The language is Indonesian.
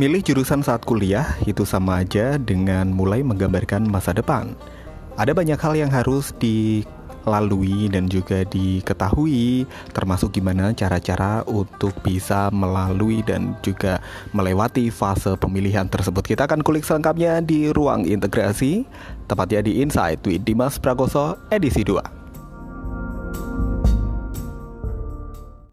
Milih jurusan saat kuliah itu sama aja dengan mulai menggambarkan masa depan. Ada banyak hal yang harus dilalui dan juga diketahui, termasuk gimana cara-cara untuk bisa melalui dan juga melewati fase pemilihan tersebut. Kita akan kulik selengkapnya di ruang integrasi, tepatnya di Insight with Dimas Prakoso edisi 2.